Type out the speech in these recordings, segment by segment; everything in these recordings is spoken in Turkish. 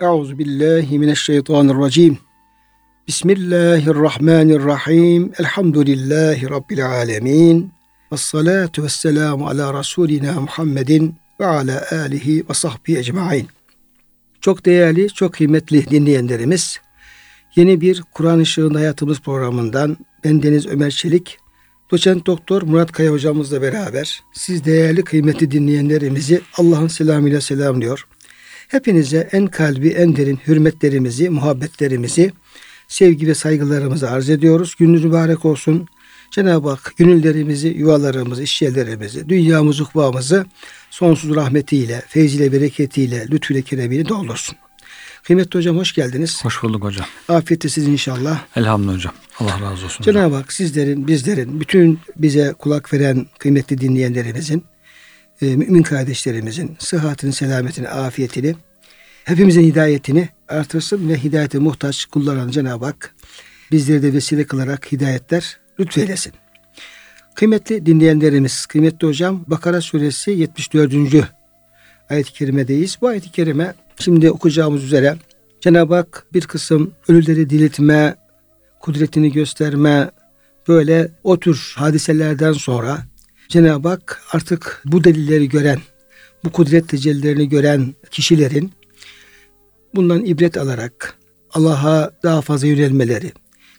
Euzu billahi mineşşeytanirracim. Bismillahirrahmanirrahim. Elhamdülillahi rabbil alamin. Ves salatu vesselamu ala rasulina Muhammedin ve ala alihi ve sahbihi ecmaîn. Çok değerli, çok kıymetli dinleyenlerimiz, yeni bir Kur'an Işığında Hayatımız programından ben Deniz Ömer Çelik, Doçent Doktor Murat Kaya hocamızla beraber siz değerli kıymetli dinleyenlerimizi Allah'ın selamıyla selamlıyor. Hepinize en kalbi, en derin hürmetlerimizi, muhabbetlerimizi, sevgi ve saygılarımızı arz ediyoruz. Gününüz mübarek olsun. Cenab-ı Hak gönüllerimizi, yuvalarımızı, işyerlerimizi, dünyamızı, ukbağımızı sonsuz rahmetiyle, feyziyle, bereketiyle, lütfüyle, keremiyle doldursun. Kıymetli hocam hoş geldiniz. Hoş bulduk hocam. Afiyette sizin inşallah. Elhamdülillah hocam. Allah razı olsun. Cenab-ı Hak sizlerin, bizlerin, bütün bize kulak veren kıymetli dinleyenlerimizin, e, mümin kardeşlerimizin sıhhatini, selametini, afiyetini, hepimizin hidayetini artırsın ve hidayete muhtaç kullarına Cenab-ı Hak bizleri de vesile kılarak hidayetler lütfeylesin. Kıymetli dinleyenlerimiz, kıymetli hocam Bakara suresi 74. ayet-i kerimedeyiz. Bu ayet-i kerime şimdi okuyacağımız üzere Cenab-ı Hak bir kısım ölüleri diriltme, kudretini gösterme, böyle o tür hadiselerden sonra Cenab-ı Hak artık bu delilleri gören, bu kudret tecellilerini gören kişilerin bundan ibret alarak Allah'a daha fazla yönelmeleri,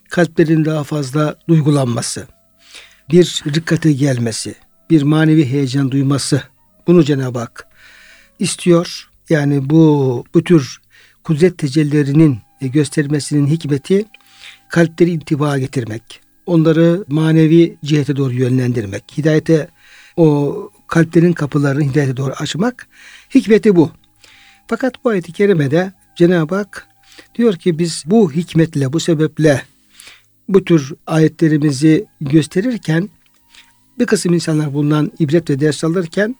kalplerin daha fazla duygulanması, bir rikkate gelmesi, bir manevi heyecan duyması bunu Cenab-ı Hak istiyor. Yani bu bu tür kudret tecellilerinin göstermesinin hikmeti kalpleri intiba getirmek, onları manevi cihete doğru yönlendirmek, hidayete o kalplerin kapılarını hidayete doğru açmak hikmeti bu. Fakat bu ayet-i kerimede Cenab-ı Hak diyor ki biz bu hikmetle, bu sebeple bu tür ayetlerimizi gösterirken bir kısım insanlar bundan ibret ve ders alırken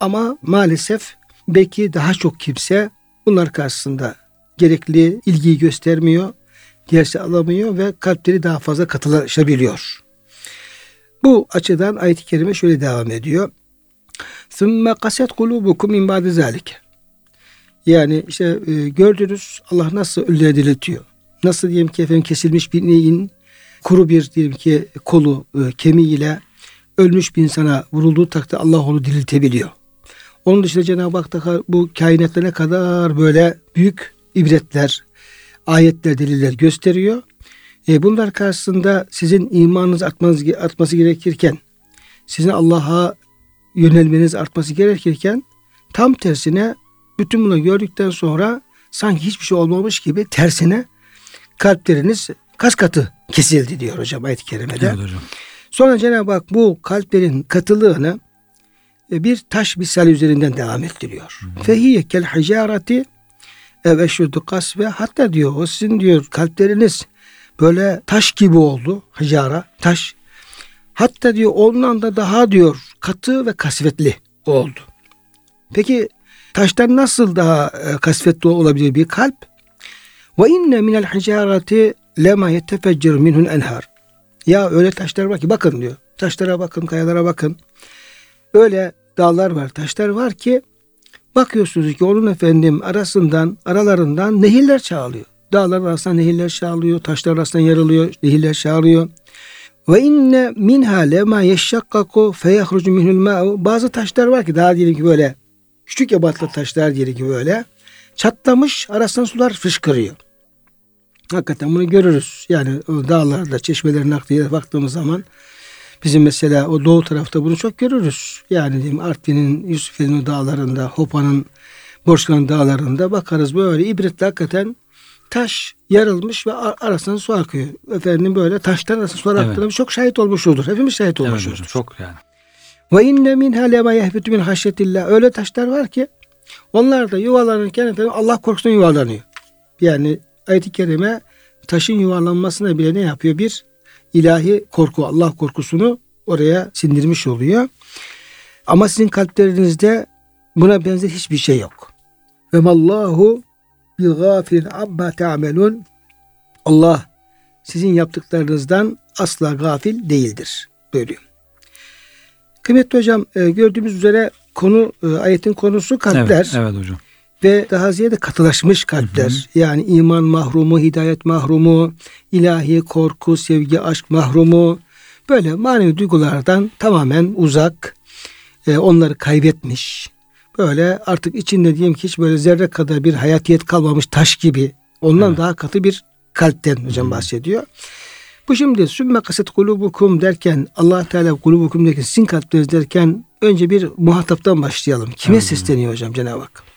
ama maalesef belki daha çok kimse bunlar karşısında gerekli ilgiyi göstermiyor, dersi alamıyor ve kalpleri daha fazla katılaşabiliyor. Bu açıdan ayet-i kerime şöyle devam ediyor. ثُمَّ قَسَتْ قُلُوبُكُمْ مِنْ بَعْدِ ذَٰلِكَ Yani işte e, gördünüz Allah nasıl ölüleri diriltiyor. Nasıl diyelim ki efendim kesilmiş bir neyin kuru bir diyelim ki kolu e, kemiğiyle ölmüş bir insana vurulduğu takdirde Allah onu diriltebiliyor. Onun dışında Cenab-ı Hak da bu kainatta ne kadar böyle büyük ibretler, ayetler, deliller gösteriyor. E, bunlar karşısında sizin imanınız artmanız, artması gerekirken, sizin Allah'a yönelmeniz artması gerekirken tam tersine bütün bunu gördükten sonra sanki hiçbir şey olmamış gibi tersine kalpleriniz kas katı kesildi diyor hocam ayet-i kerimede. Evet hocam. Sonra Cenab-ı Hak bu kalplerin katılığını e, bir taş misal üzerinden devam ettiriyor. Fehiye kel hicareti ev eşyudu kasve hatta diyor o sizin diyor kalpleriniz böyle taş gibi oldu. Hicara taş. Hatta diyor ondan da daha diyor katı ve kasvetli oldu. Peki taştan nasıl daha e, kasvetli olabilir bir kalp? Ve inne minel hicareti lema yettefeccir minhun enhar. Ya öyle taşlar var ki bakın diyor. Taşlara bakın, kayalara bakın. Öyle dağlar var, taşlar var ki bakıyorsunuz ki onun efendim arasından, aralarından nehirler çağlıyor. Dağlar arasından nehirler çağlıyor, taşlar arasından yarılıyor, nehirler çağlıyor. Ve inne minha lema yeşşakkaku feyahrucu minhul ma'u. Bazı taşlar var ki daha diyelim ki böyle küçük ebatlı taşlar diyelim ki böyle çatlamış arasından sular fışkırıyor. Hakikaten bunu görürüz. Yani dağlarda çeşmelerin aktığı baktığımız zaman bizim mesela o doğu tarafta bunu çok görürüz. Yani diyeyim Artvin'in, Yusufeli'nin dağlarında, Hopa'nın, Borçkan dağlarında bakarız böyle ibretli hakikaten taş yarılmış ve arasından su akıyor. Efendim böyle taştan arasından su aktığına evet. çok şahit olmuşuzdur. Hepimiz şahit olmuşuzdur. Evet, çok yani. Ve inne min halema yehbetu min haşyetillah. Öyle taşlar var ki onlar da yuvalanırken efendim Allah korkusundan yuvalanıyor. Yani ayet-i kerime taşın yuvarlanmasına bile ne yapıyor? Bir ilahi korku, Allah korkusunu oraya sindirmiş oluyor. Ama sizin kalplerinizde buna benzer hiçbir şey yok. Ve mallahu bil gafilin amma ta'melun. Allah sizin yaptıklarınızdan asla gafil değildir. Buyuruyor. Kıymetli hocam e, gördüğümüz üzere konu e, ayetin konusu kalpler. Evet, evet hocam. Ve daha ziyade katılaşmış kalpler. Hı hı. Yani iman mahrumu, hidayet mahrumu, ilahi korku, sevgi, aşk mahrumu. Böyle manevi duygulardan tamamen uzak, e, onları kaybetmiş. Böyle artık içinde diyeyim ki hiç böyle zerre kadar bir hayatiyet kalmamış taş gibi. Ondan evet. daha katı bir kalpten hocam hmm. bahsediyor. Bu şimdi sümme kaset kulubukum derken Allah Teala kulubukum derken sizin kalpleriniz derken önce bir muhataptan başlayalım. Kime hmm. sesleniyor hocam Cenab-ı Hak?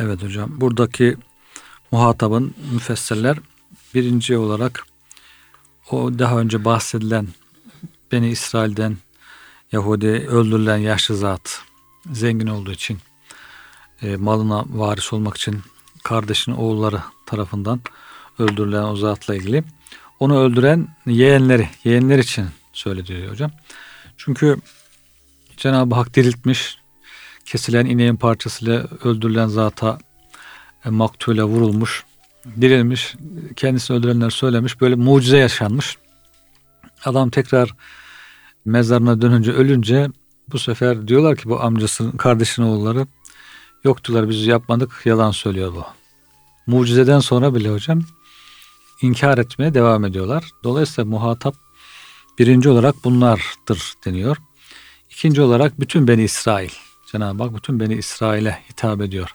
Evet hocam. Buradaki muhatabın müfessirler birinci olarak o daha önce bahsedilen Beni İsrail'den Yahudi öldürülen yaşlı zat zengin olduğu için e, malına varis olmak için kardeşinin oğulları tarafından öldürülen o zatla ilgili. Onu öldüren yeğenleri, yeğenler için söyledi hocam. Çünkü Cenab-ı Hak diriltmiş, kesilen ineğin parçasıyla öldürülen zata e, maktule vurulmuş, dirilmiş, kendisini öldürenler söylemiş. Böyle mucize yaşanmış. Adam tekrar mezarına dönünce ölünce bu sefer diyorlar ki bu amcasının kardeşinin oğulları yok diyorlar biz yapmadık yalan söylüyor bu. Mucizeden sonra bile hocam inkar etmeye devam ediyorlar. Dolayısıyla muhatap birinci olarak bunlardır deniyor. İkinci olarak bütün Beni İsrail. Cenab-ı Hak bütün Beni İsrail'e hitap ediyor.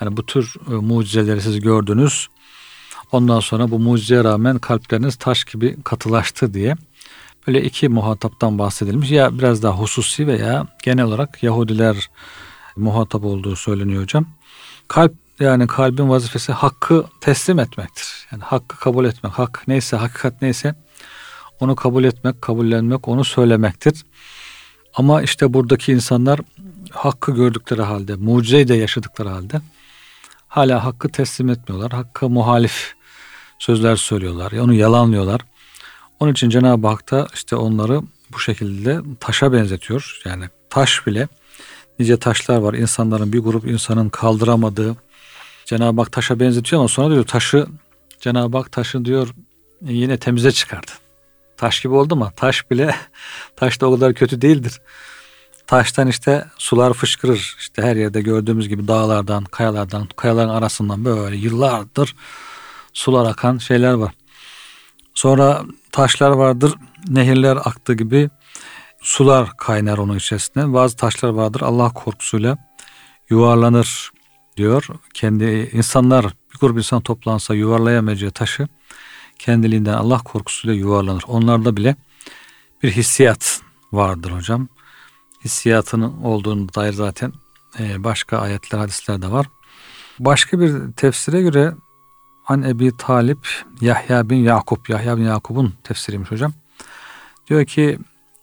Yani bu tür e, mucizeleri siz gördünüz. Ondan sonra bu mucizeye rağmen kalpleriniz taş gibi katılaştı diye böyle iki muhataptan bahsedilmiş. Ya biraz daha hususi veya genel olarak Yahudiler muhatap olduğu söyleniyor hocam. Kalp yani kalbin vazifesi hakkı teslim etmektir. Yani hakkı kabul etmek. Hak neyse, hakikat neyse onu kabul etmek, kabullenmek, onu söylemektir. Ama işte buradaki insanlar hakkı gördükleri halde, mucizeyi de yaşadıkları halde hala hakkı teslim etmiyorlar. Hakkı muhalif sözler söylüyorlar. Onu yalanlıyorlar. Onun için Cenab-ı Hak da işte onları bu şekilde taşa benzetiyor. Yani taş bile nice taşlar var. İnsanların bir grup insanın kaldıramadığı Cenab-ı Hak taşa benzetiyor ama sonra diyor taşı Cenab-ı Hak taşı diyor yine temize çıkardı. Taş gibi oldu mu? Taş bile taş da o kadar kötü değildir. Taştan işte sular fışkırır. İşte her yerde gördüğümüz gibi dağlardan, kayalardan, kayaların arasından böyle yıllardır sular akan şeyler var. Sonra taşlar vardır, nehirler aktığı gibi sular kaynar onun içerisinde. Bazı taşlar vardır Allah korkusuyla yuvarlanır diyor. Kendi insanlar bir grup insan toplansa yuvarlayamayacağı taşı kendiliğinden Allah korkusuyla yuvarlanır. Onlarda bile bir hissiyat vardır hocam. Hissiyatının olduğunu dair zaten e, başka ayetler, hadisler de var. Başka bir tefsire göre An Ebi Talip Yahya bin Yakup Yahya bin Yakup'un tefsiriymiş hocam. Diyor ki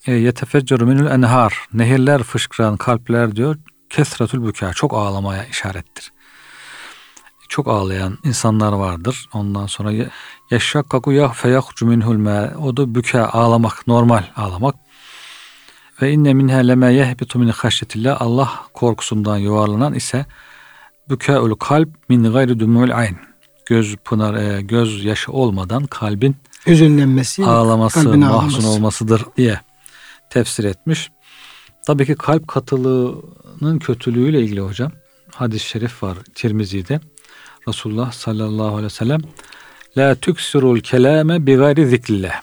e, yetefecceru minül enhar nehirler fışkıran kalpler diyor kesretül büka çok ağlamaya işarettir. Çok ağlayan insanlar vardır. Ondan sonra yaşakkaku yah feyahcu minhul me o da büka ağlamak normal ağlamak. Ve inne minhe leme yehbitu min haşyetillah Allah korkusundan yuvarlanan ise bükaül kalp min gayri dumul ayn göz pınar e, göz yaşı olmadan kalbin hüzünlenmesi, ağlaması, mahzun olmasıdır diye tefsir etmiş. Tabii ki kalp katılığının kötülüğüyle ilgili hocam hadis-i şerif var Tirmizi'de. Resulullah sallallahu aleyhi ve sellem La tüksirul kelame bi gayri zikrillah.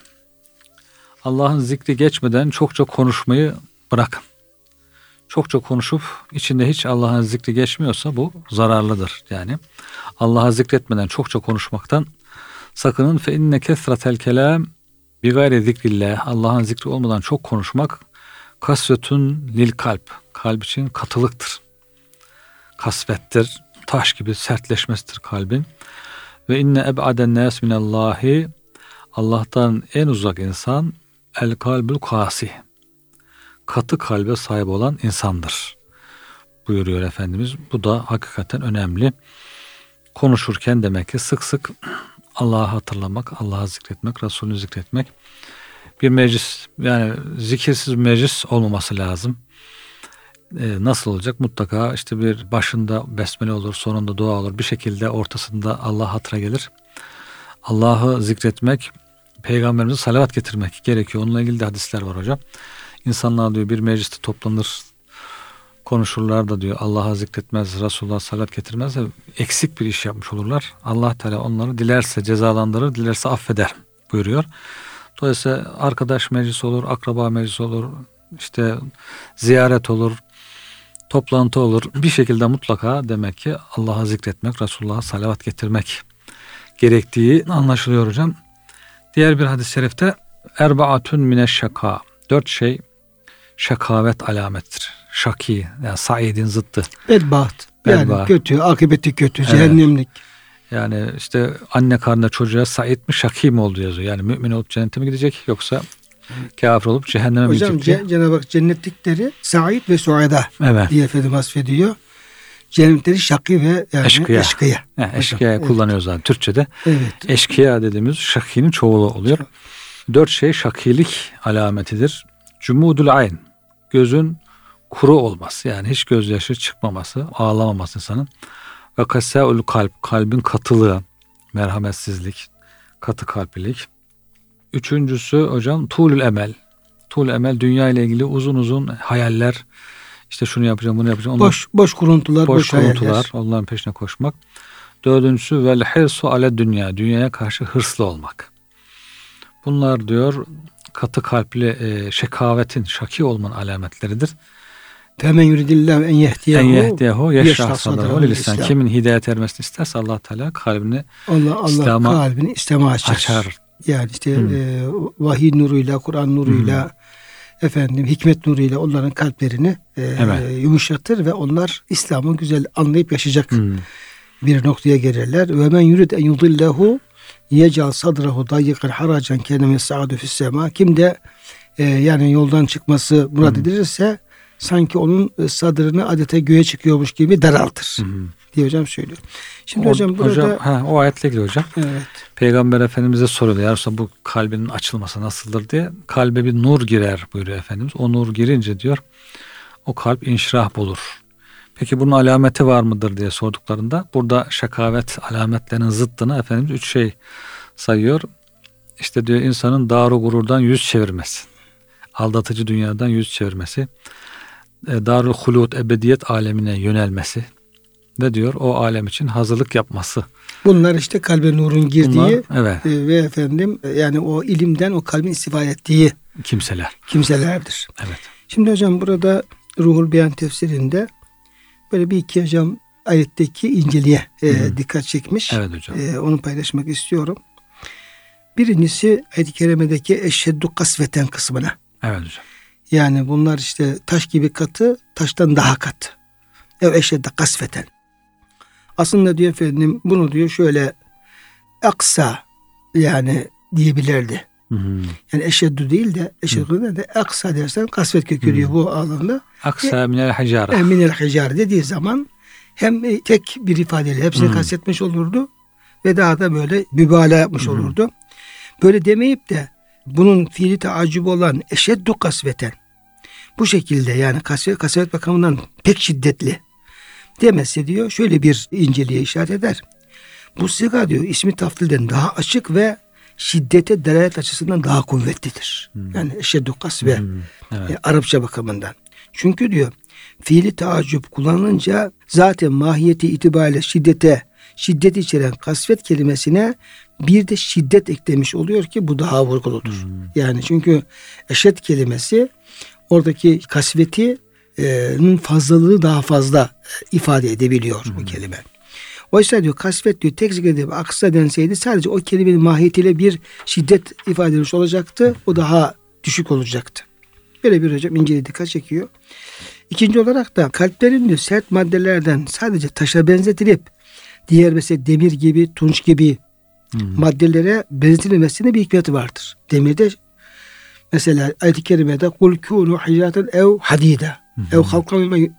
Allah'ın zikri geçmeden çokça konuşmayı bırakın. Çokça konuşup içinde hiç Allah'ın zikri geçmiyorsa bu zararlıdır. Yani Allah'a zikretmeden çokça konuşmaktan sakının fe inne kesratel kelam bi gayri zikrillah. Allah'ın zikri olmadan çok konuşmak kasvetun lil kalp. Kalp için katılıktır. Kasvettir. Taş gibi sertleşmesidir kalbin. Ve inne eb'aden nas minallahi Allah'tan en uzak insan el kalbül kasi. Katı kalbe sahip olan insandır. Buyuruyor Efendimiz. Bu da hakikaten önemli. Konuşurken demek ki sık sık Allah'ı hatırlamak, Allah'ı zikretmek, Resulünü zikretmek. Bir meclis yani zikirsiz bir meclis olmaması lazım. Ee, nasıl olacak? Mutlaka işte bir başında besmele olur, sonunda dua olur. Bir şekilde ortasında Allah hatıra gelir. Allah'ı zikretmek, peygamberimize salavat getirmek gerekiyor. Onunla ilgili de hadisler var hocam. İnsanlar diyor bir mecliste toplanır, konuşurlar da diyor Allah'a zikretmez, Resulullah salat getirmez de eksik bir iş yapmış olurlar. Allah Teala onları dilerse cezalandırır, dilerse affeder buyuruyor. Dolayısıyla arkadaş meclisi olur, akraba meclisi olur, işte ziyaret olur, toplantı olur. Bir şekilde mutlaka demek ki Allah'a zikretmek, Resulullah'a salavat getirmek gerektiği anlaşılıyor hocam. Diğer bir hadis-i şerifte erbaatun mine şaka. Dört şey şakavet alamettir. Şaki yani Said'in zıttı. Bedbaht. Yani Bedbaht. kötü, akıbeti kötü, Evet. cehennemlik. Yani işte anne karnında çocuğa Said mi Şaki mi oldu yazıyor. Yani mümin olup cennete mi gidecek yoksa kafir olup cehenneme mi Hocam gidecek. Ce- Cenab-ı Hak cennetlikleri Said ve Suada Evet. diye Efendim vasfediyor. Cennetleri şakî ve yani Eşkıya. eşkıya. Yani eşkıya Evet. kullanıyor zaten Türkçe'de. Evet. Eşkıya dediğimiz şakinin çoğulu oluyor. Dört şey şakilik alametidir. Cumudul ayn. Gözün kuru olması yani hiç gözyaşı çıkmaması, ağlamaması insanın. Ve kasaul kalp, kalbin katılığı, merhametsizlik, katı kalplilik. Üçüncüsü hocam tuğlül emel. Tuğlül emel dünya ile ilgili uzun uzun hayaller. İşte şunu yapacağım, bunu yapacağım. Onlar- Boş boş kuruntular, boş, boş kuruntular, hayaller. onların peşine koşmak. Dördüncüsü vel hirsu ale dünya, dünyaya karşı hırslı olmak. Bunlar diyor katı kalpli e, şekavetin, şaki olmanın alametleridir. Femen yuridillahu en En yehdiyehu yehdiyehu yeşrah yeşrah sadrahu sadrahu lil İslam. İslam. Kimin hidayet ermesini isterse Allah Teala kalbini Allah Allah İslam'a kalbini İslam'a açar. açar. Yani işte Hmm. e, vahiy nuruyla, Kur'an nuruyla, efendim hikmet nuruyla onların kalplerini e, Evet. yumuşatır ve onlar İslam'ı güzel anlayıp yaşayacak Hmm. bir noktaya gelirler. Ve men yurid en yudillehu yecal sadrahu dayyikan haracan kendime saadu fis sema. Kim de e, yani yoldan çıkması murad edilirse sanki onun e, sadrını adeta göğe çıkıyormuş gibi daraltır Hmm. Diye hocam söylüyor. Şimdi O- hocam burada ha, o ayetle ilgili hocam. evet Peygamber Efendimiz'e soruyor. Ya Resulallah, bu kalbinin açılması nasıldır diye. Kalbe bir nur girer buyuruyor Efendimiz. O nur girince diyor o kalp inşirah bulur. Peki bunun alameti var mıdır diye sorduklarında burada şakavet alametlerinin zıttını Efendimiz üç şey sayıyor. İşte diyor insanın daru gururdan yüz çevirmesi. Aldatıcı dünyadan yüz çevirmesi. E, Darul hulut ebediyet alemine yönelmesi. Ve diyor o alem için hazırlık yapması. bunlar işte kalbe nurun girdiği Bunlar, evet e, ve efendim e, yani o ilimden o kalbin istifade ettiği kimseler. kimselerdir. Evet. Şimdi hocam burada Ruhul Beyan tefsirinde böyle bir iki hocam ayetteki inceliğe e, Hı. dikkat çekmiş. Evet hocam. E, onu paylaşmak istiyorum. Birincisi ayet-i kerimedeki eşheddu kasveten kısmına. Evet hocam. Yani bunlar işte taş gibi katı, taştan daha katı. Ev eşhedde kasveten. Aslında diyor efendim bunu diyor şöyle aksa yani diyebilirdi. Hı. Yani eşheddu değil de eşheddu de aksa dersen kasvet kökü diyor bu alanda. Aksa minel hacara. E, minel hicar dediği zaman hem e, tek bir ifadeyle hepsini Hmm. kastetmiş olurdu ve daha da böyle mübalağa yapmış Hmm. olurdu. Böyle demeyip de bunun fiili taaccübü olan eşeddu kasveten bu şekilde yani kasvet, kasvet bakımından pek şiddetli demesi diyor şöyle bir inceliğe işaret eder. Bu siga diyor ismi taftilden daha açık ve şiddete delalet açısından daha kuvvetlidir. Hmm. Yani eşeddu kasve Hı, Evet. e, Arapça bakımından. Çünkü diyor fiili taaccüp kullanılınca zaten mahiyeti itibariyle şiddete, şiddet içeren kasvet kelimesine bir de şiddet eklemiş oluyor ki bu daha vurguludur. Hmm. Yani çünkü eşet kelimesi oradaki kasveti fazlalığı daha fazla e, ifade edebiliyor bu kelime. Oysa diyor kasvet diyor tek zikredip aksa denseydi sadece o kelimenin mahiyetiyle bir şiddet ifade edilmiş olacaktı. O daha düşük olacaktı. Böyle bir hocam inceli dikkat çekiyor. İkinci olarak da kalplerin diyor sert maddelerden sadece taşa benzetilip diğer mesela demir gibi, tunç gibi Hı. maddelere benzetilmesine bir hikmeti vardır. Demirde mesela ayet-i kerimede kul kûnû ev hadida ev halkan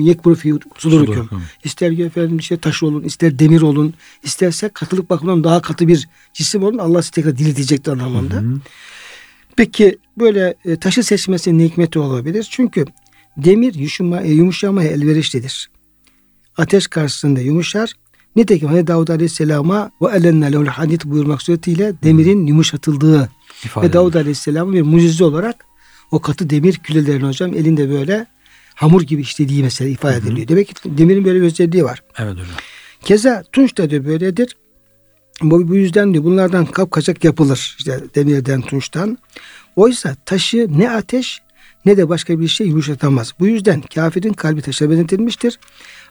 yekburu fi. Sudurikum. İster efendim işte taş olun, ister demir olun, isterse katılık bakımından daha katı bir cisim olun. Allah sizi tekrar diriltecektir anlamında. Hı. Peki böyle e, taşı seçmesinin ne hikmeti olabilir? Çünkü demir yumuşama, e, yumuşamaya elverişlidir. Ateş karşısında yumuşar. Nitekim hani Davud Aleyhisselam'a ve elenne lehul hadid buyurmak suretiyle demirin yumuşatıldığı İfade ve Davud Aleyhisselam'ın bir mucize olarak o katı demir külelerini hocam elinde böyle hamur gibi işlediği mesela ifade ediliyor. Hı hı. Demek ki demirin böyle bir özelliği var. Evet hocam. Keza tunç da diyor böyledir. Bu, bu yüzden diyor bunlardan kapkaçak yapılır. İşte demirden, tunçtan. Oysa taşı ne ateş ne de başka bir şey yumuşatamaz. Bu yüzden kafirin kalbi taşa benzetilmiştir.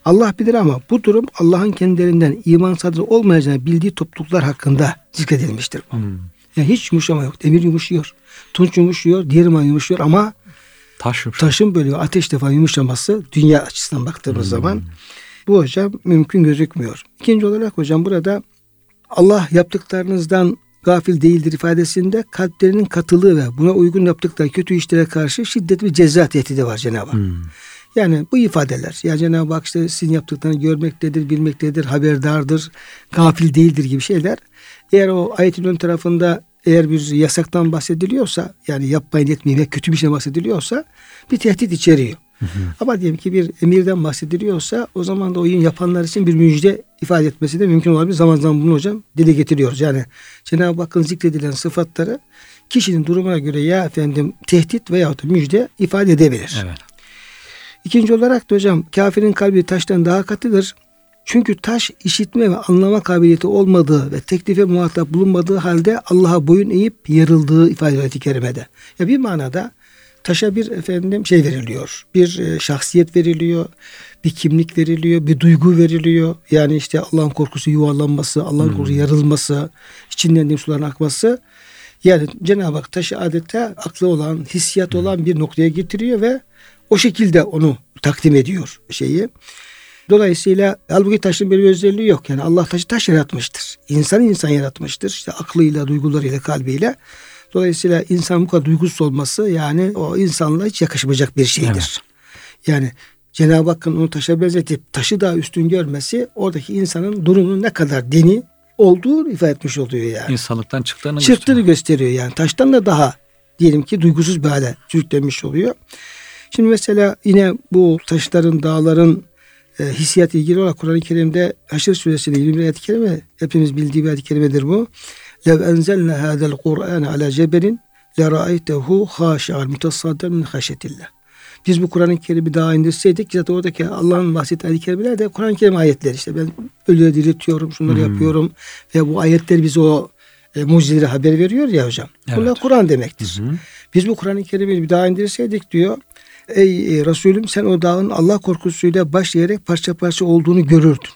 Allah bilir ama bu durum Allah'ın kendilerinden iman sadır olmayacağını bildiği topluluklar hakkında zikredilmiştir. Hmm. Yani hiç yumuşama yok. Demir yumuşuyor. Tunç yumuşuyor. Diğer iman yumuşuyor ama Taş taşın böyle ateş defa yumuşaması dünya açısından baktığımız hmm. zaman bu hocam mümkün gözükmüyor. İkinci olarak hocam burada Allah yaptıklarınızdan gafil değildir ifadesinde kalplerinin katılığı ve buna uygun yaptıkları kötü işlere karşı şiddetli bir ceza tehdidi var Cenab-ı Hak. Hmm. Yani bu ifadeler yani Cenab-ı Hak işte sizin yaptıklarını görmektedir, bilmektedir, haberdardır, gafil değildir gibi şeyler. Eğer o ayetin ön tarafında eğer bir yasaktan bahsediliyorsa yani yapmayın etmeyin kötü bir şey bahsediliyorsa bir tehdit içeriyor. Hı hı. Ama diyelim ki bir emirden bahsediliyorsa o zaman da oyun yapanlar için bir müjde ifade etmesi de mümkün olabilir. Zaman zaman bunu hocam dile getiriyoruz. Yani Cenab-ı Hakk'ın zikredilen sıfatları kişinin durumuna göre ya efendim tehdit veya da müjde ifade edebilir. Evet. İkinci olarak da hocam kafirin kalbi taştan daha katıdır. Çünkü taş işitme ve anlama kabiliyeti olmadığı ve teklife muhatap bulunmadığı halde Allah'a boyun eğip yarıldığı ifade edildi kerimede. Ya bir manada taşa bir efendim şey veriliyor. Bir e, şahsiyet veriliyor. Bir kimlik veriliyor. Bir duygu veriliyor. Yani işte Allah'ın korkusu yuvarlanması, Allah'ın hmm. korkusu yarılması, içinden suların akması. Yani Cenab-ı Hak taşı adeta aklı olan, hissiyat hmm. olan bir noktaya getiriyor ve o şekilde onu takdim ediyor şeyi. Dolayısıyla halbuki taşın bir özelliği yok. Yani Allah taşı taş yaratmıştır. İnsanı insan yaratmıştır. İşte aklıyla, duygularıyla, kalbiyle. Dolayısıyla insan bu kadar duygusuz olması yani o insanla hiç yakışmayacak bir şeydir. Evet. Yani Cenab-ı Hakk'ın onu taşa benzetip taşı daha üstün görmesi oradaki insanın durumunun ne kadar deni olduğu ifade etmiş oluyor yani. İnsanlıktan çıktığını, çıktığını gösteriyor. gösteriyor yani. Taştan da daha diyelim ki duygusuz bir hale sürüklenmiş oluyor. Şimdi mesela yine bu taşların, dağların e, hissiyat ilgili olarak Kur'an-ı Kerim'de Haşr suresinde 21 ayet-i kerime hepimiz bildiği bir ayet-i kerimedir bu. Lev enzelne hadel Kur'an ala cebelin le ra'aytehu haşi'an mutasadden min haşetillah. Biz bu Kur'an-ı Kerim'i daha indirseydik zaten oradaki Allah'ın bahsettiği ayet-i kerimeler de Kur'an-ı Kerim ayetleri işte ben ölüleri diriltiyorum şunları hmm. yapıyorum ve bu ayetler bize o e, mucizeleri haber veriyor ya hocam. Evet. Bunlar Kur'an demektir. Hı Biz bu Kur'an-ı Kerim'i bir daha indirseydik diyor Ey e, Resulüm sen o dağın Allah korkusuyla başlayarak parça parça olduğunu görürdün.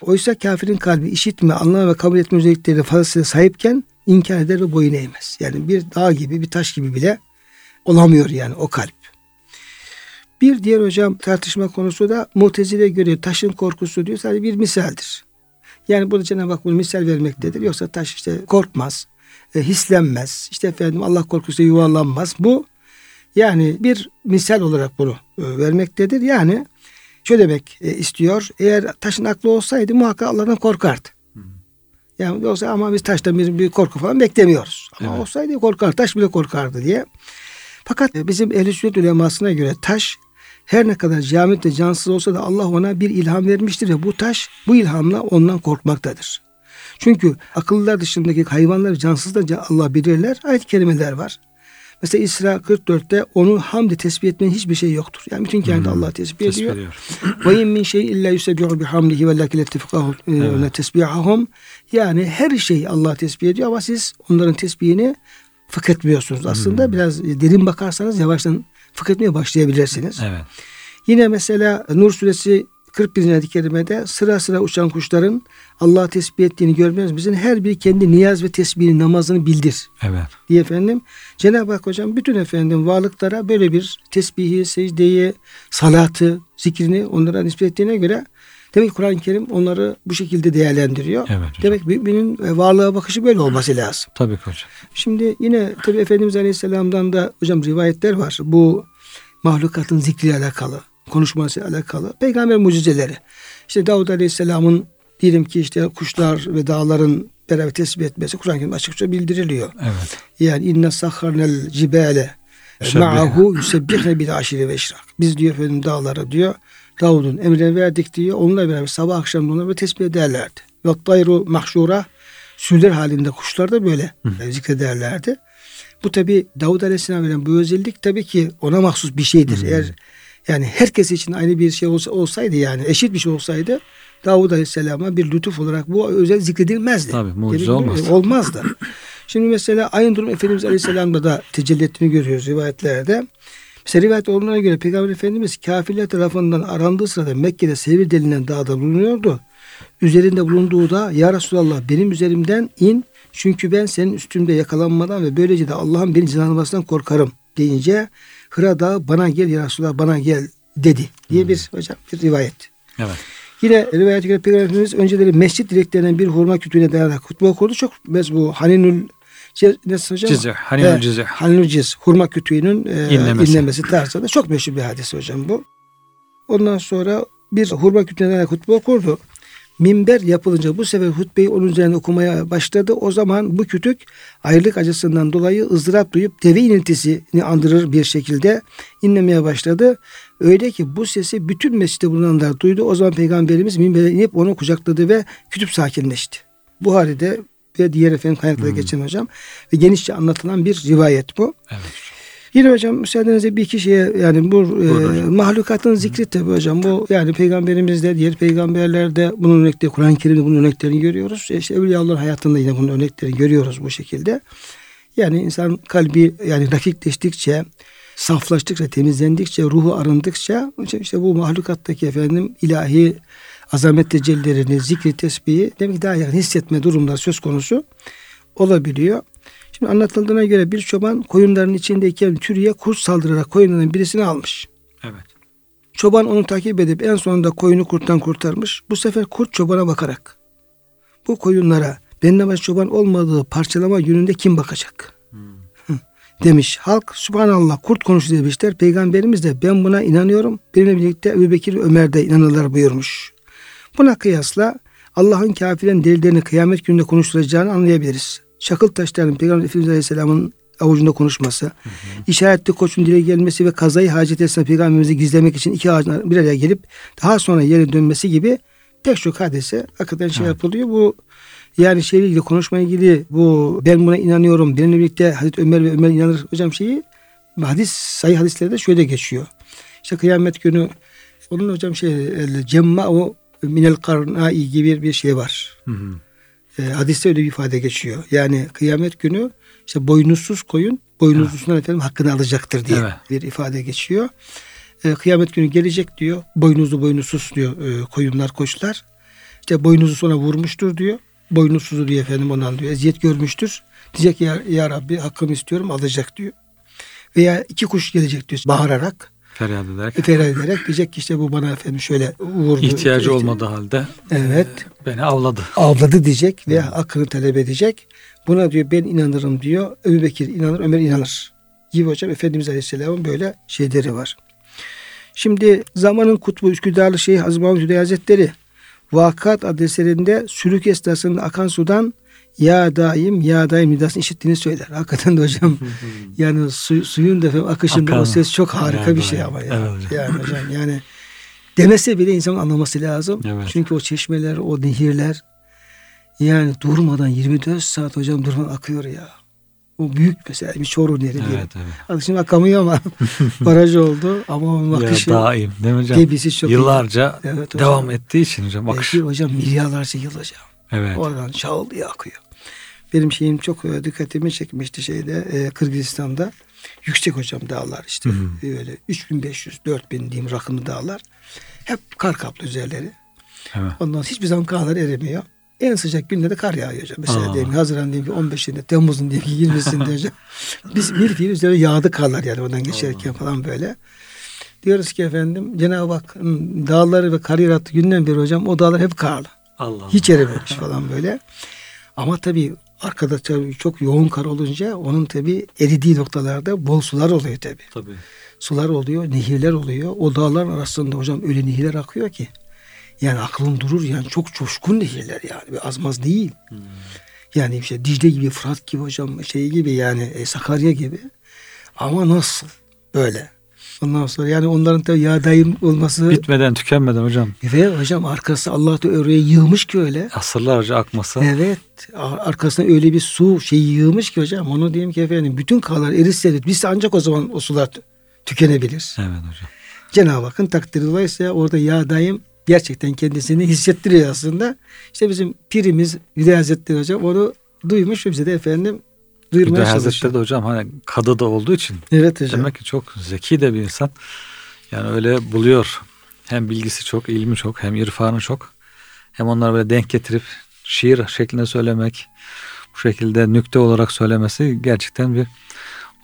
Oysa kafirin kalbi işitme, anlama ve kabul etme özellikleri fazlasıyla sahipken inkar eder ve boyun eğmez. Yani bir dağ gibi, bir taş gibi bile olamıyor yani o kalp. Bir diğer hocam tartışma konusu da mutezile göre taşın korkusu diyor sadece bir misaldir. Yani burada Cenab-ı Hak bunu misal vermektedir. Yoksa taş işte korkmaz, e, hislenmez, işte efendim Allah korkusu yuvarlanmaz. Bu yani bir misal olarak bunu e, vermektedir. Yani şöyle demek e, istiyor. Eğer taşın aklı olsaydı muhakkak Allah'tan korkardı. Yani yoksa ama biz taştan bir, bir korku falan beklemiyoruz. Ama evet. olsaydı korkar, taş bile korkardı diye. Fakat e, bizim ehl sünnet ulemasına göre taş her ne kadar camit ve cansız olsa da Allah ona bir ilham vermiştir ve bu taş bu ilhamla ondan korkmaktadır. Çünkü akıllılar dışındaki hayvanlar cansız da Allah bilirler. Ayet-i kerimeler var. Mesela İsra 44'te onu hamdi tesbih etmenin hiçbir şey yoktur. Yani bütün hmm. Allah tesbih ediyor. Ve in min şey illa yusebbihu bihamdihi ve lakin lettifikahu e, tesbihahum. Yani her şey Allah tesbih ediyor ama siz onların tesbihini fıkh etmiyorsunuz. Aslında hmm. biraz derin bakarsanız yavaştan fıkh etmeye başlayabilirsiniz. Evet. Yine mesela Nur suresi 41. ayet-i kerimede sıra sıra uçan kuşların Allah tesbih ettiğini görmez bizim her biri kendi niyaz ve tesbihini namazını bildir. Evet. Diye efendim Cenab-ı Hak hocam bütün efendim varlıklara böyle bir tesbihi, secdeyi, salatı, zikrini onlara nispet ettiğine göre demek Kur'an-ı Kerim onları bu şekilde değerlendiriyor. Evet hocam. Demek müminin varlığa bakışı böyle olması lazım. Tabii hocam. Şimdi yine tabii Efendimiz Aleyhisselam'dan da hocam rivayetler var. Bu mahlukatın zikriyle alakalı konuşması alakalı peygamber mucizeleri. İşte Davud Aleyhisselam'ın diyelim ki işte kuşlar ve dağların beraber tesbih etmesi Kur'an-ı Kerim'de açıkça bildiriliyor. Evet. Yani inne sahharnel cibale ma'ahu yusebbihne bil aşiri ve işrak. Biz diyor efendim dağlara diyor Davud'un emrine verdik diyor. Onunla beraber sabah akşam onları tesbih ederlerdi. Ve tayru mahşura süller halinde kuşlar da böyle Hı. zikrederlerdi. Bu tabi Davud Aleyhisselam veren bu özellik tabii ki ona mahsus bir şeydir. Hı. Eğer Yani herkes için aynı bir şey olsa, olsaydı yani eşit bir şey olsaydı Davud Aleyhisselam'a bir lütuf olarak bu özel zikredilmezdi. Tabii mucize Yani, olmaz. Olmazdı. Şimdi mesela aynı durum Efendimiz Aleyhisselam'da da tecelli ettiğini görüyoruz rivayetlerde. Mesela rivayet olduğuna göre Peygamber Efendimiz kafirler tarafından arandığı sırada Mekke'de Sevir denilen dağda bulunuyordu. Üzerinde bulunduğu da Ya Resulallah benim üzerimden in çünkü ben senin üstümde yakalanmadan ve böylece de Allah'ın beni cezalandırmasından korkarım deyince Hıra Dağı bana gel Ya Resulallah bana gel dedi diye bir hocam bir rivayet. Evet. Yine rivayete göre Peygamber Efendimiz önceleri mescit direklerinden bir hurma kütüğüne dayanarak hutbe okurdu. Çok bez bu Haninül nasıl hocam? Cizih, Haninül Cizih. Haninül Cizih. Hurma kütüğünün e, İnlemesi. inlemesi tarzında çok meşhur bir hadise hocam bu. Ondan sonra bir hurma kütüğüne dayanarak hutbe okurdu. Minber yapılınca bu sefer hutbeyi onun üzerine okumaya başladı. O zaman bu kütük ayrılık acısından dolayı ızdırap duyup deve iniltisini andırır bir şekilde inlemeye başladı. Öyle ki bu sesi bütün mescitte bulunanlar duydu. O zaman Peygamberimiz minbere inip onu kucakladı ve kütüp sakinleşti. Buhari'de ve diğer efendim kaynaklarda geçen hocam ve genişçe anlatılan bir rivayet bu. Evet. Yine hocam müsaadenizle bir iki şeye yani bu e, mahlukatın zikri tabi hocam bu yani peygamberimizde diğer peygamberlerde bunun örnekleri Kur'an-ı Kerim'de bunun örneklerini görüyoruz. E İşte Evliyaullah hayatında yine bunun örneklerini görüyoruz bu şekilde. Yani insan kalbi yani rakikleştikçe saflaştıkça, temizlendikçe, ruhu arındıkça işte bu mahlukattaki efendim ilahi azamet tecellilerini, zikri, tesbihi demek ki daha yakın hissetme durumları söz konusu olabiliyor. Şimdi anlatıldığına göre bir çoban koyunların içindeyken Türü'ye kurt saldırarak koyunların birisini almış. Evet. Çoban onu takip edip en sonunda koyunu kurttan kurtarmış. Bu sefer kurt çobana bakarak bu koyunlara benden başka çoban olmadığı parçalama yönünde kim bakacak? Hı, Demiş. Halk subhanallah kurt konuştu demişler. Peygamberimiz de ben buna inanıyorum. Benimle birlikte Ebu Bekir ve Ömer de inanırlar buyurmuş. Buna kıyasla Allah'ın kafirin delillerini kıyamet gününde konuşturacağını anlayabiliriz. Çakıl taşlarının Peygamber Efendimiz Aleyhisselam'ın avucunda konuşması, işaretli koçun dile gelmesi ve kazayı hacet esnasında Peygamberimizi gizlemek için iki ağacın bir araya gelip daha sonra yere dönmesi gibi pek çok hadise hakikaten şey Evet. yapılıyor. Bu yani şeyle ilgili konuşma ilgili bu ben buna inanıyorum. Benimle birlikte Hazreti Ömer ve Ömer inanır hocam şeyi hadis sayı hadislerde şöyle geçiyor. İşte kıyamet günü onun hocam şey el cemma o minel karnai gibi bir şey var. Hı hı. E, hadiste öyle bir ifade geçiyor. Yani kıyamet günü işte boynuzsuz koyun boynuzlusundan efendim hakkını alacaktır diye Evet. bir ifade geçiyor. E, kıyamet günü gelecek diyor. Boynuzlu boynuzsuz diyor e, koyunlar koçlar. İşte boynuzu sonra vurmuştur diyor. Boynuzsuzu diyor efendim ondan diyor. Eziyet görmüştür. Diyecek ya, ya Rabbi hakkımı istiyorum alacak diyor. Veya iki kuş gelecek diyor bağırarak. Feryat ederek. Feryat ederek diyecek ki işte bu bana efendim şöyle vurdu. İhtiyacı İşte- olmadığı halde Evet. beni avladı. avladı diyecek ve hakkını talep edecek. Buna diyor ben inanırım diyor. Ebu Bekir inanır, Ömer inanır. Gibi hocam Efendimiz Aleyhisselam'ın böyle şeyleri var. Şimdi zamanın kutbu Üsküdarlı Şeyh Hazım Mahmud Hüdayi Hazretleri Vakat adlı eserinde sülük esnasında akan sudan ya daim ya daim nidasını işittiğini söyler. Hakikaten de hocam yani su, suyun da efendim akışında Akan. o ses çok harika Ya bir şey ama ya. Evet. Yani hocam yani demese bile insanın anlaması lazım. Evet. Çünkü o çeşmeler, o nehirler yani durmadan 24 saat hocam durmadan akıyor ya. O büyük mesela bir Çoruh Nehri diyelim. Evet evet. Adı Şimdi akamıyor ama baraj oldu ama onun Ya akışı daim değil mi hocam? debisi çok iyi. Yıllarca Evet hocam. devam ettiği için hocam akış. Belki hocam milyarlarca yıl hocam. Evet. Oradan şağıl diye akıyor. Benim şeyim çok e, dikkatimi çekmişti şeyde e, Kırgızistan'da. Yüksek hocam dağlar işte. Hı Böyle 3500 4000 diyeyim rakımlı dağlar. Hep kar kaplı üzerleri. Evet. Ondan hiçbir zaman karlar erimiyor. En sıcak günlerde kar yağıyor hocam. Mesela Aa. diyelim ki Haziran diyelim ki 15'inde, Temmuz'un diyelim ki 20'sinde hocam. Biz bir fiil üzerine yağdı karlar yani oradan geçerken falan böyle. Diyoruz ki efendim Cenab-ı Hakk'ın dağları ve kar yarattığı günden beri hocam o dağlar hep karlı. Allah. Hiç erimemiş falan böyle. Ama tabii arkada tabii çok yoğun kar olunca onun tabii eridiği noktalarda bol sular oluyor tabii. Tabii. Sular oluyor, nehirler oluyor. O dağların arasında hocam öyle nehirler akıyor ki. Yani aklın durur yani çok coşkun nehirler yani. Bir azmaz değil. Yani işte Dicle gibi, Fırat gibi hocam şey gibi yani e, Sakarya gibi. Ama nasıl böyle? Ondan sonra yani onların tabii yağdayım olması Bitmeden tükenmeden hocam. ve hocam arkası Allah da oraya yığmış ki öyle. Asırlarca akması. Evet. ar- Arkasına öyle bir su şeyi yığmış ki hocam. Onu diyeyim ki efendim bütün karlar erişse biz ancak o zaman o sular tü- tükenebilir. Evet hocam. Cenab-ı Hakk'ın takdiri dolayısıyla orada ya daim gerçekten kendisini hissettiriyor aslında. İşte bizim pirimiz Hüdayi Hazretleri hocam onu duymuş ve bize de efendim duyurmaya Hüdayi çalışıyor. Hazretleri de hocam hani kadı da olduğu için Evet hocam. demek ki çok zeki de bir insan. Yani öyle buluyor. Hem bilgisi çok, ilmi çok, hem irfanı çok. Hem onları böyle denk getirip şiir şeklinde söylemek, bu şekilde nükte olarak söylemesi gerçekten bir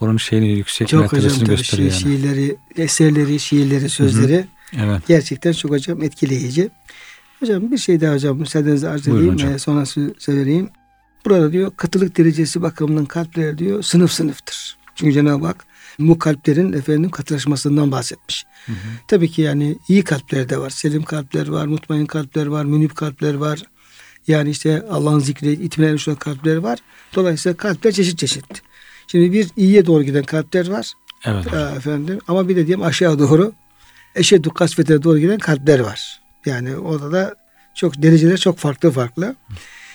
onun şeyini yüksek Çok hocam mertebesini tabii gösteriyor şi- yani. şiirleri, eserleri, şiirleri, sözleri Evet. gerçekten çok hocam etkileyici. Hocam bir şey daha hocam müsaadenizle arz edeyim. hocam. Ee, sonra sö- söyleyeyim. Burada diyor katılık derecesi bakımından kalpler diyor sınıf sınıftır. Çünkü Cenab-ı Hak bu kalplerin efendim katılaşmasından bahsetmiş. Tabii ki yani iyi kalpler de var. Selim kalpler var, mutmain kalpler var, münip kalpler var. Yani işte Allah'ın zikri, itminayla şu kalpler var. Dolayısıyla kalpler çeşit çeşit. Şimdi bir iyiye doğru giden kalpler var. Evet. hocam. Efendim ama bir de diyelim aşağı doğru eşeddü kasvete doğru giden kalpler var. Yani orada da çok dereceler çok farklı farklı.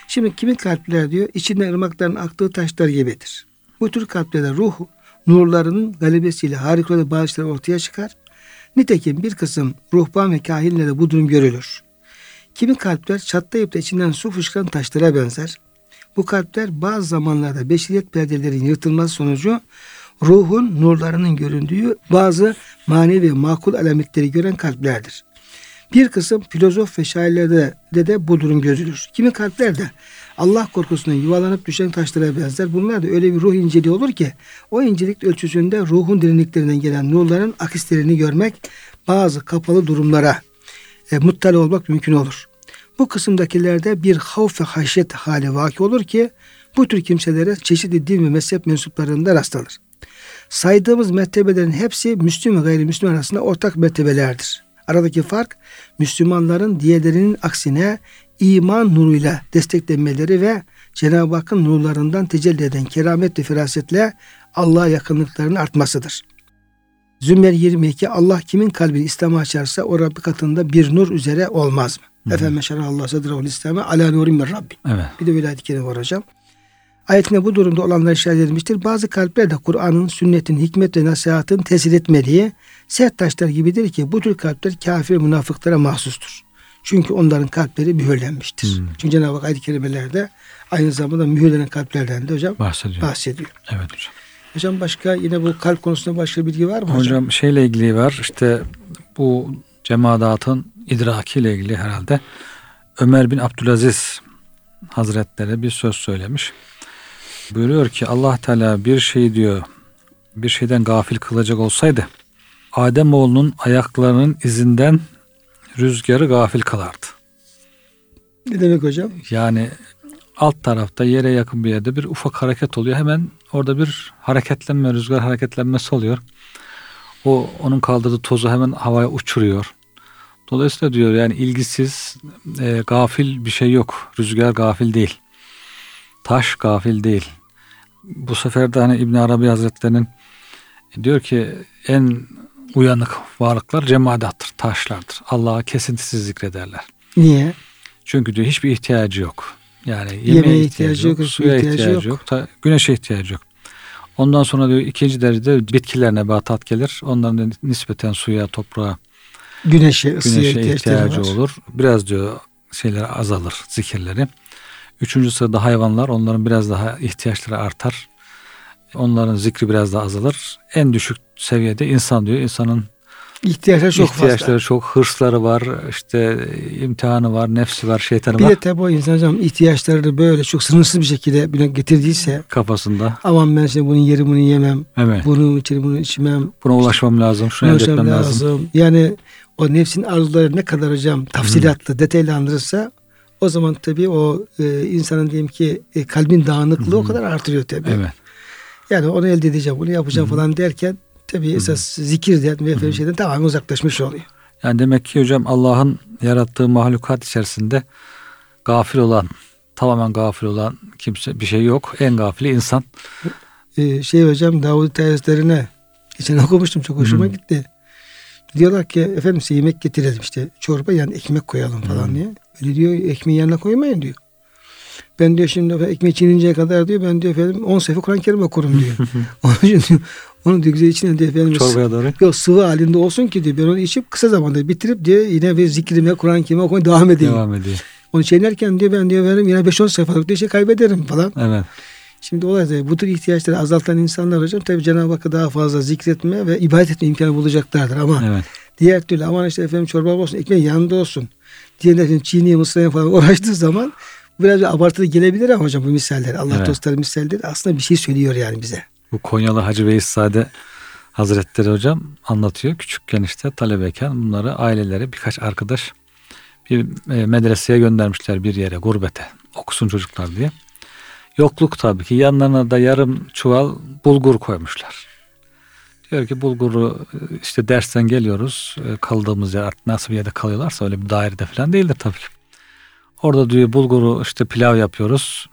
Şimdi kimin kalpler diyor içinden ırmakların aktığı taşlar gibidir. Bu tür kalplerde ruh nurlarının galibesiyle harikulade bağışları ortaya çıkar. Nitekim bir kısım ruhban ve kahinlerde bu durum görülür. Kimi kalpler çatlayıp da içinden su fışkıran taşlara benzer. Bu kalpler bazı zamanlarda beşeriyet perdelerinin yırtılması sonucu ruhun nurlarının göründüğü bazı manevi makul alametleri gören kalplerdir. Bir kısım filozof ve şairlerde de, de bu durum gözülür. Kimi kalpler Allah korkusundan yuvalanıp düşen taşlara benzer. Bunlar da öyle bir ruh inceliği olur ki o incelik ölçüsünde ruhun derinliklerinden gelen nurların akislerini görmek bazı kapalı durumlara e, muttali olmak mümkün olur. Bu kısımdakilerde bir havf ve haşyet hali vaki olur ki bu tür kimselere çeşitli din ve mezhep mensuplarında rastlanır. Saydığımız mertebelerin hepsi Müslüman ve gayrimüslim arasında ortak mertebelerdir. Aradaki fark Müslümanların diğerlerinin aksine iman nuruyla desteklenmeleri ve Cenab-ı Hakk'ın nurlarından tecelli eden keramet ve firasetle Allah'a yakınlıklarının artmasıdır. Zümer 22 Allah kimin kalbini İslam'a açarsa o Rabbi katında bir nur üzere olmaz mı? Efendim Allah sadrahul İslam'a ala nurim min Rabbi. Evet. Bir de öyle ayet-i var hocam. Ayetinde bu durumda olanlar işaret edilmiştir. Bazı kalpler de Kur'an'ın, sünnetin, hikmet ve nasihatın tesir etmediği sert taşlar gibidir ki bu tür kalpler kafir münafıklara mahsustur. Çünkü onların kalpleri mühürlenmiştir. Hmm. Çünkü Cenab-ı Hak ayet-i kerimelerde aynı zamanda mühürlenen kalplerden de hocam Bahsediyor. bahsediyor. Evet hocam. Hocam başka yine bu kalp konusunda başka bilgi var mı hocam? Hocam şeyle ilgili var işte bu cemaatın idrakiyle ilgili herhalde Ömer bin Abdülaziz Hazretleri bir söz söylemiş. Buyuruyor ki Allah Teala bir şey diyor bir şeyden gafil kılacak olsaydı Adem oğlunun ayaklarının izinden rüzgarı gafil kılardı. Ne demek hocam? Yani alt tarafta yere yakın bir yerde bir ufak hareket oluyor. Hemen orada bir hareketlenme, rüzgar hareketlenmesi oluyor. O onun kaldırdığı tozu hemen havaya uçuruyor. Dolayısıyla diyor yani ilgisiz, e, gafil bir şey yok. Rüzgar gafil değil. Taş gafil değil. Bu sefer de hani İbn Arabi Hazretleri'nin diyor ki en uyanık varlıklar cemaadattır, taşlardır. Allah'a kesintisiz zikrederler. Niye? Çünkü diyor hiçbir ihtiyacı yok. Yani yemeğe, Yemeğe ihtiyacı, ihtiyacı yok, suya ihtiyacı ihtiyacı, yok. yok, ta- güneşe ihtiyacı yok. Ondan sonra diyor ikinci derecede bitkiler nebatat gelir. Onların da nispeten suya, toprağa, Güneşe, güneşe ihtiyacı var. olur. Biraz diyor şeyler azalır, zikirleri. Üçüncü sırada hayvanlar, onların biraz daha ihtiyaçları artar. Onların zikri biraz daha azalır. En düşük seviyede insan diyor. İnsanın İhtiyaçları çok ihtiyaçları fazla. çok, hırsları var, işte imtihanı var, nefsi var, şeytanı Bir var de tabi o insan hocam ihtiyaçlarını böyle çok sınırsız bir şekilde getirdiyse kafasında. aman ben şimdi bunun yeri bunu yemem, Evet. bunu içerim bunu içmem, Buna ulaşmam lazım, şunu elde etmem lazım. lazım. Yani o nefsin arzuları ne kadar hocam tafsilatlı, detaylandırırsa o zaman tabii o e, insanın diyelim ki e, kalbin dağınıklığı o kadar artırıyor tabii. Evet. Yani onu elde edeceğim, bunu yapacağım falan derken tabii esas zikirden ve şeyden tamamen uzaklaşmış oluyor. Yani demek ki hocam Allah'ın yarattığı mahlukat içerisinde gafil olan, tamamen gafil olan kimse bir şey yok. En gafili insan. Ee, şey hocam Davud teyzelerine geçen okumuştum çok hoşuma Hı. gitti. Diyorlar ki efendim size yemek getirelim işte çorba yani ekmek koyalım falan diye. Öyle diyor ekmeği yanına koymayın diyor. Ben diyor şimdi efendim, ekmeği çiğninceye kadar diyor ben diyor efendim 10 sayfa Kur'an-ı Kerim okurum diyor. Onun için Onu diyor güzel içine diyor efendim. Çorbaya doğru. Yok sıvı halinde olsun ki diyor ben onu içip kısa zamanda bitirip diyor yine bir zikrime Kur'an-ı Kerim'e okumaya devam edeyim. Devam ediyor. Onu çiğnerken diyor ben diyor veririm yine 5-10 sayfalık diyor şey kaybederim falan. Evet. Şimdi olay da bu tür ihtiyaçları azaltan insanlar hocam tabi Cenab-ı Hakk'a daha fazla zikretme ve ibadet etme imkanı bulacaklardır ama Evet. diğer türlü aman işte efendim çorba olsun ekmeğin yanında olsun efendim çiğneye mısıraya falan uğraştığı zaman biraz bir abartılı gelebilir ama hocam bu misaller Allah Evet. dostları misalleri aslında bir şey söylüyor yani bize. Bu Konyalı Hacı Veysade Hazretleri hocam anlatıyor. Küçükken işte talebeyken bunları aileleri birkaç arkadaş bir e, medreseye göndermişler bir yere gurbete okusun çocuklar diye. Yokluk tabii ki yanlarına da yarım çuval bulgur koymuşlar. Diyor ki bulguru e, işte dersten geliyoruz e, kaldığımız yer artık nasıl bir yerde kalıyorlarsa öyle bir dairede falan değildir tabii ki. Orada diyor bulguru işte pilav yapıyoruz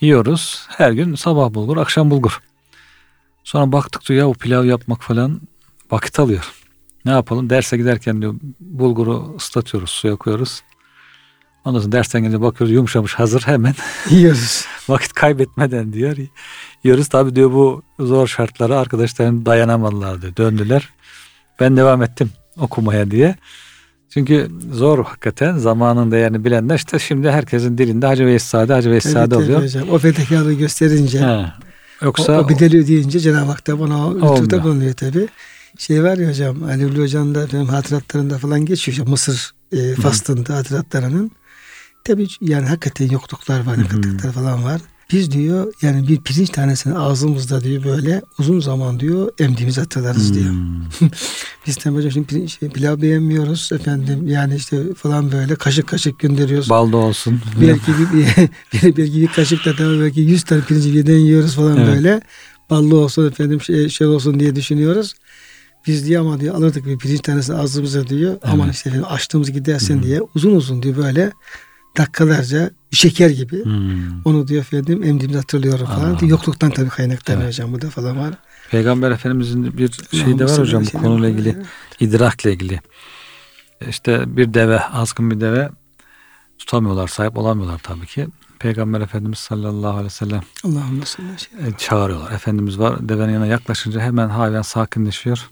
yiyoruz her gün sabah bulgur akşam bulgur. Sonra baktık diyor ya bu pilav yapmak falan vakit alıyor. Ne yapalım? Derse giderken diyor bulguru ıslatıyoruz, suya koyuyoruz. Ondan sonra dersten gelince bakıyoruz yumuşamış hazır hemen Yiyoruz. vakit kaybetmeden diyor. Yiyoruz tabi diyor bu zor şartlara arkadaşlarım dayanamadılar diyor. Döndüler. Ben devam ettim okumaya diye. Çünkü zor hakikaten zamanın değerini bilenler işte şimdi herkesin dilinde Hacı Veysade, Hacı Veysade Evet, oluyor. evet hocam. O fedakarlığı gösterince o, Yoksa o bedeli ödeyince Cenab-ı Hak da bana o lütufta bulunuyor tabi. Şey var ya hocam Ali Ulu Hoca'nın da benim hatıratlarında falan geçiyor. Mısır e, faslında hatıratlarının. Tabi yani hakikaten yokluklar var, kıtlıklar falan var. Biz diyor yani bir pirinç tanesini ağzımızda diyor böyle uzun zaman diyor emdiğimizi hatırlarız diyor. Hmm. Biz tabii hocam şimdi pirinç, şey, pilav beğenmiyoruz efendim yani işte falan böyle kaşık kaşık gönderiyoruz. balda olsun. belki bir, bir, belki bir kaşıkla da belki 100 tane pirinci birden yiyoruz falan Evet. böyle. Ballı olsun efendim şey, şey olsun diye düşünüyoruz. Biz diyor ama diyor alırdık bir pirinç tanesini ağzımıza diyor. Aman işte efendim açtığımız gidersin diye uzun uzun diyor böyle dakikalarca şeker gibi. Hmm. Onu diyor efendim emdiğimizi hatırlıyorum falan. Allah Diyor, yokluktan tabii kaynaklanıyor Evet. hocam. Bu da falan var. Peygamber Efendimizin bir şeyi de var hocam bu konuyla ilgili idrakle ilgili. İşte bir deve, azgın bir deve tutamıyorlar, sahip olamıyorlar tabii ki. Peygamber Efendimiz sallallahu aleyhi ve sellem Allahümme ve e, çağırıyorlar. Efendimiz var devenin yanına yaklaşınca hemen hayvan sakinleşiyor.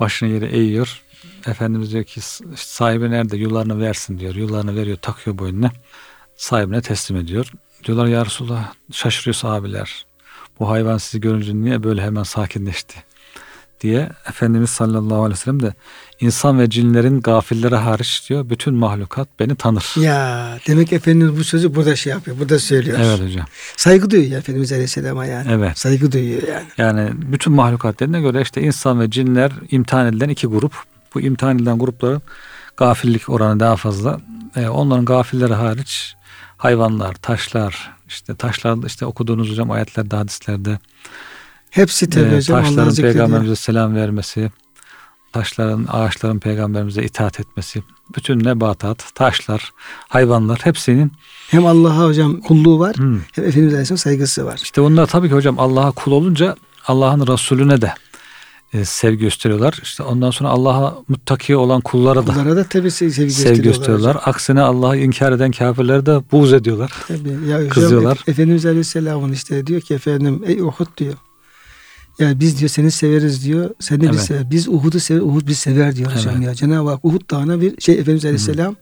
Başını yere eğiyor. Efendimiz diyor ki sahibi nerede? Yularını versin diyor. Yularını veriyor, takıyor boynuna. Sahibine teslim ediyor. Diyorlar ya Resulallah şaşırıyor sahabiler. Bu hayvan sizi görünce niye böyle hemen sakinleşti? diye Efendimiz sallallahu aleyhi ve sellem de insan ve cinlerin gafillere hariç diyor bütün mahlukat beni tanır. Ya demek Efendimiz bu sözü burada şey yapıyor. Burada söylüyor. Evet hocam. Saygı duyuyor ya Efendimiz Aleyhisselam'a yani. Evet. Saygı duyuyor yani. Yani bütün mahlukatlarına göre işte insan ve cinler imtihan edilen iki grup. Bu imtihan edilen grupların gafillik oranı daha fazla. Ee, onların gafilleri hariç hayvanlar, taşlar, işte taşlar işte okuduğunuz hocam ayetlerde, hadislerde Hepsi tabii e, hocam Allah'ı taşların peygamberimize selam vermesi, taşların, ağaçların peygamberimize itaat etmesi, bütün nebatat, taşlar, hayvanlar hepsinin Hem Allah'a hocam kulluğu var hmm, hem Efendimiz Aleyhisselam saygısı var. İşte onlar tabii ki hocam Allah'a kul olunca Allah'ın Resulüne de e, sevgi gösteriyorlar. İşte ondan sonra Allah'a muttaki olan kullara da Kullara da tabii sevgi, sevgi gösteriyorlar. gösteriyorlar. Aksine Allah'ı inkar eden kafirlere de buğz ediyorlar. Tabii. Ya Kızıyorlar. Efe- Efendimiz Aleyhisselam'ın işte diyor ki efendim ey Uhud diyor. Yani biz diyor seni severiz diyor. Sen de Evet. biz sever. Biz Uhud'u sever. Uhud bizi sever diyor Evet. ya. Cenab-ı Hak Uhud dağına bir şey Efendimiz Aleyhisselam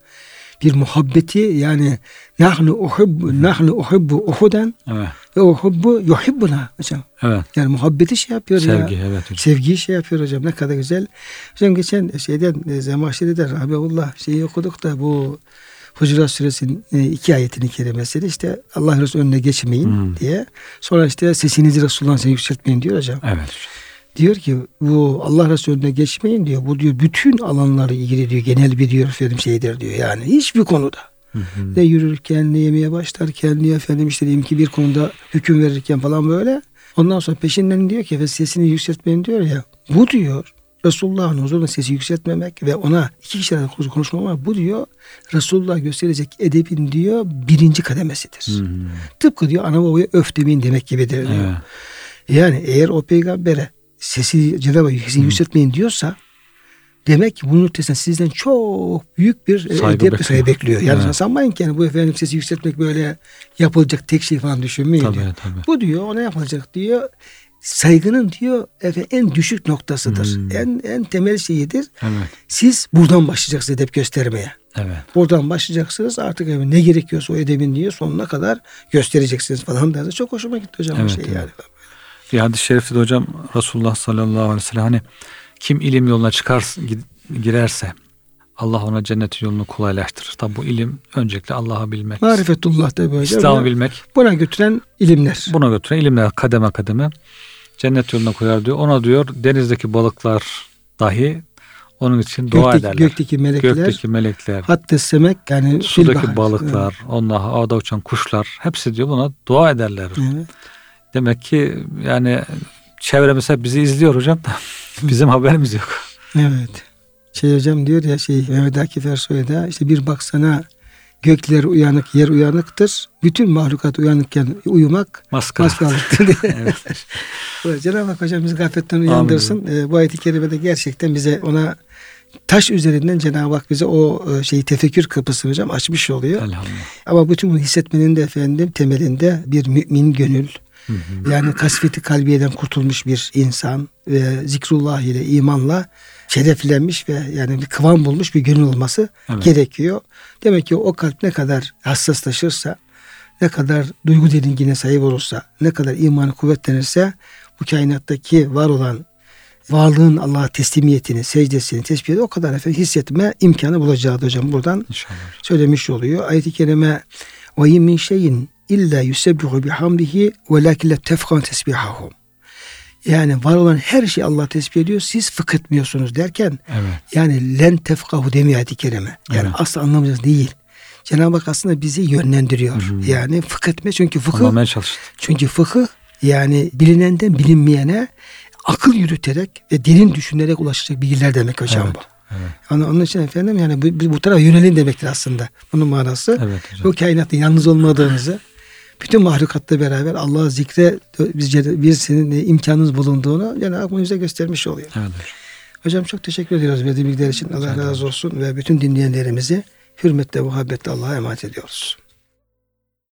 bir muhabbeti yani nahnu uhibbu nahnu uhibbu Uhud'en Evet. Ve uhibbu yuhibbuna hocam. Evet. Yani muhabbeti şey yapıyor ya. Sevgi evet hocam. Sevgiyi şey yapıyor hocam ne kadar güzel. Hocam geçen şeyden e, Zemahşeri'de Rabiullah şeyi okuduk da bu Hucurat Suresinin e, iki ayetini kerimesiyle işte Allah Resulü önüne geçmeyin Hmm. diye. Sonra işte sesinizi Resulullah'ın seni yükseltmeyin diyor hocam. Evet. Diyor ki bu Allah Resulü önüne geçmeyin diyor. Bu diyor bütün alanları ilgili diyor. Genel bir diyor efendim şeydir diyor. Yani hiçbir konuda. Hı hı. Ne yürürken ne yemeye başlarken ne efendim işte diyelim ki bir konuda hüküm verirken falan böyle. Ondan sonra peşinden diyor ki ve sesini yükseltmeyin diyor ya. Bu diyor Resulullah'ın huzurunda sesi yükseltmemek ve ona iki kişi arasında konuşmamak bu diyor Resulullah gösterecek edebin diyor birinci kademesidir. Hı hı. Tıpkı diyor ana babaya öf demeyin demek gibidir diyor. Evet. Yani eğer o peygambere sesi Cenab-ı Hak sesini yükseltmeyin diyorsa demek ki bunun ötesinden sizden çok büyük bir e, Saygı edep bekliyor. saygı bekliyor. Yani Evet. sanmayın ki yani bu efendim sesi yükseltmek böyle yapılacak tek şey falan düşünmeyin Tabii diyor. tabii. Bu diyor ona yapılacak diyor. saygının diyor efendim, en düşük noktasıdır. Hmm. En en temel şeyidir. Evet. Siz buradan başlayacaksınız edep göstermeye. Evet. Buradan başlayacaksınız artık efendim, ne gerekiyorsa o edebin diyor sonuna kadar göstereceksiniz falan derdi. Çok hoşuma gitti hocam Evet, şey evet. yani. Bir hadis-i şerifte de hocam Resulullah sallallahu aleyhi ve sellem hani kim ilim yoluna çıkar gi- girerse Allah ona cennetin yolunu kolaylaştırır. Tabi bu ilim öncelikle Allah'ı bilmek. Marifetullah da böyle. İslam'ı bilmek. Buna götüren ilimler. Buna götüren ilimler kademe kademe cennet yoluna koyar diyor. Ona diyor denizdeki balıklar dahi onun için dua gökteki, ederler. gökteki melekler. Gökteki melekler, Hatta semek yani sudaki balıklar, onlar havada uçan kuşlar hepsi diyor buna dua ederler. Evet. Demek ki yani çevremiz hep bizi izliyor hocam da bizim haberimiz yok. Evet. Şey hocam diyor ya şey Mehmet Akif Ersoy'da işte bir baksana gökler uyanık yer uyanıktır. Bütün mahlukat uyanıkken uyumak Maskara. maskalıktır diye. Evet. Evet, Cenab-ı Hak hocam bizi gafletten uyandırsın. Ee, bu ayet-i kerimede gerçekten bize ona taş üzerinden Cenab-ı Hak bize o e, şeyi tefekkür kapısını hocam açmış oluyor. Elhamdülillah. Ama bütün bunu hissetmenin de efendim temelinde bir mümin gönül, Hı hı. yani kasveti kalbiyeden kurtulmuş bir insan ve zikrullah ile imanla şereflenmiş ve yani bir kıvam bulmuş bir gönül olması Evet. gerekiyor. Demek ki o kalp ne kadar hassaslaşırsa, ne kadar duygu derinliğine sahip olursa, ne kadar imanı kuvvetlenirse bu kainattaki var olan varlığın Allah'a teslimiyetini, secdesini, tesbihini o kadar efendim hissetme imkanı bulacağı hocam buradan İnşallah. söylemiş oluyor. Ayet-i kerime ve in min şeyin illa yusebbihu bihamdihi ve lakin la tefkan tesbihahum. Yani var olan her şey Allah tesbih ediyor. Siz fıkıtmıyorsunuz derken Evet. yani len tefkahu demiyor ayet-i kerime. Yani Evet. asla anlamayacağız değil. Cenab-ı Hak aslında bizi yönlendiriyor. Hı hı. Yani fıkıtme çünkü fıkıh çünkü fıkıh yani bilinenden bilinmeyene akıl yürüterek ve derin düşünerek ulaşacak bilgiler demek hocam Evet. bu. Evet. Yani onun için efendim yani bu, bu tarafa yönelin demektir aslında. Bunun manası. Evet hocam. Bu kainatta yalnız olmadığınızı, bütün mahlukatla beraber Allah'ı zikre bizce bir senin imkanınız bulunduğunu Cenab-ı Hak bize göstermiş oluyor. Evet hocam. Çok teşekkür ediyoruz verdiği bilgiler için. Allah razı olsun ve bütün dinleyenlerimizi hürmetle, muhabbetle Allah'a emanet ediyoruz.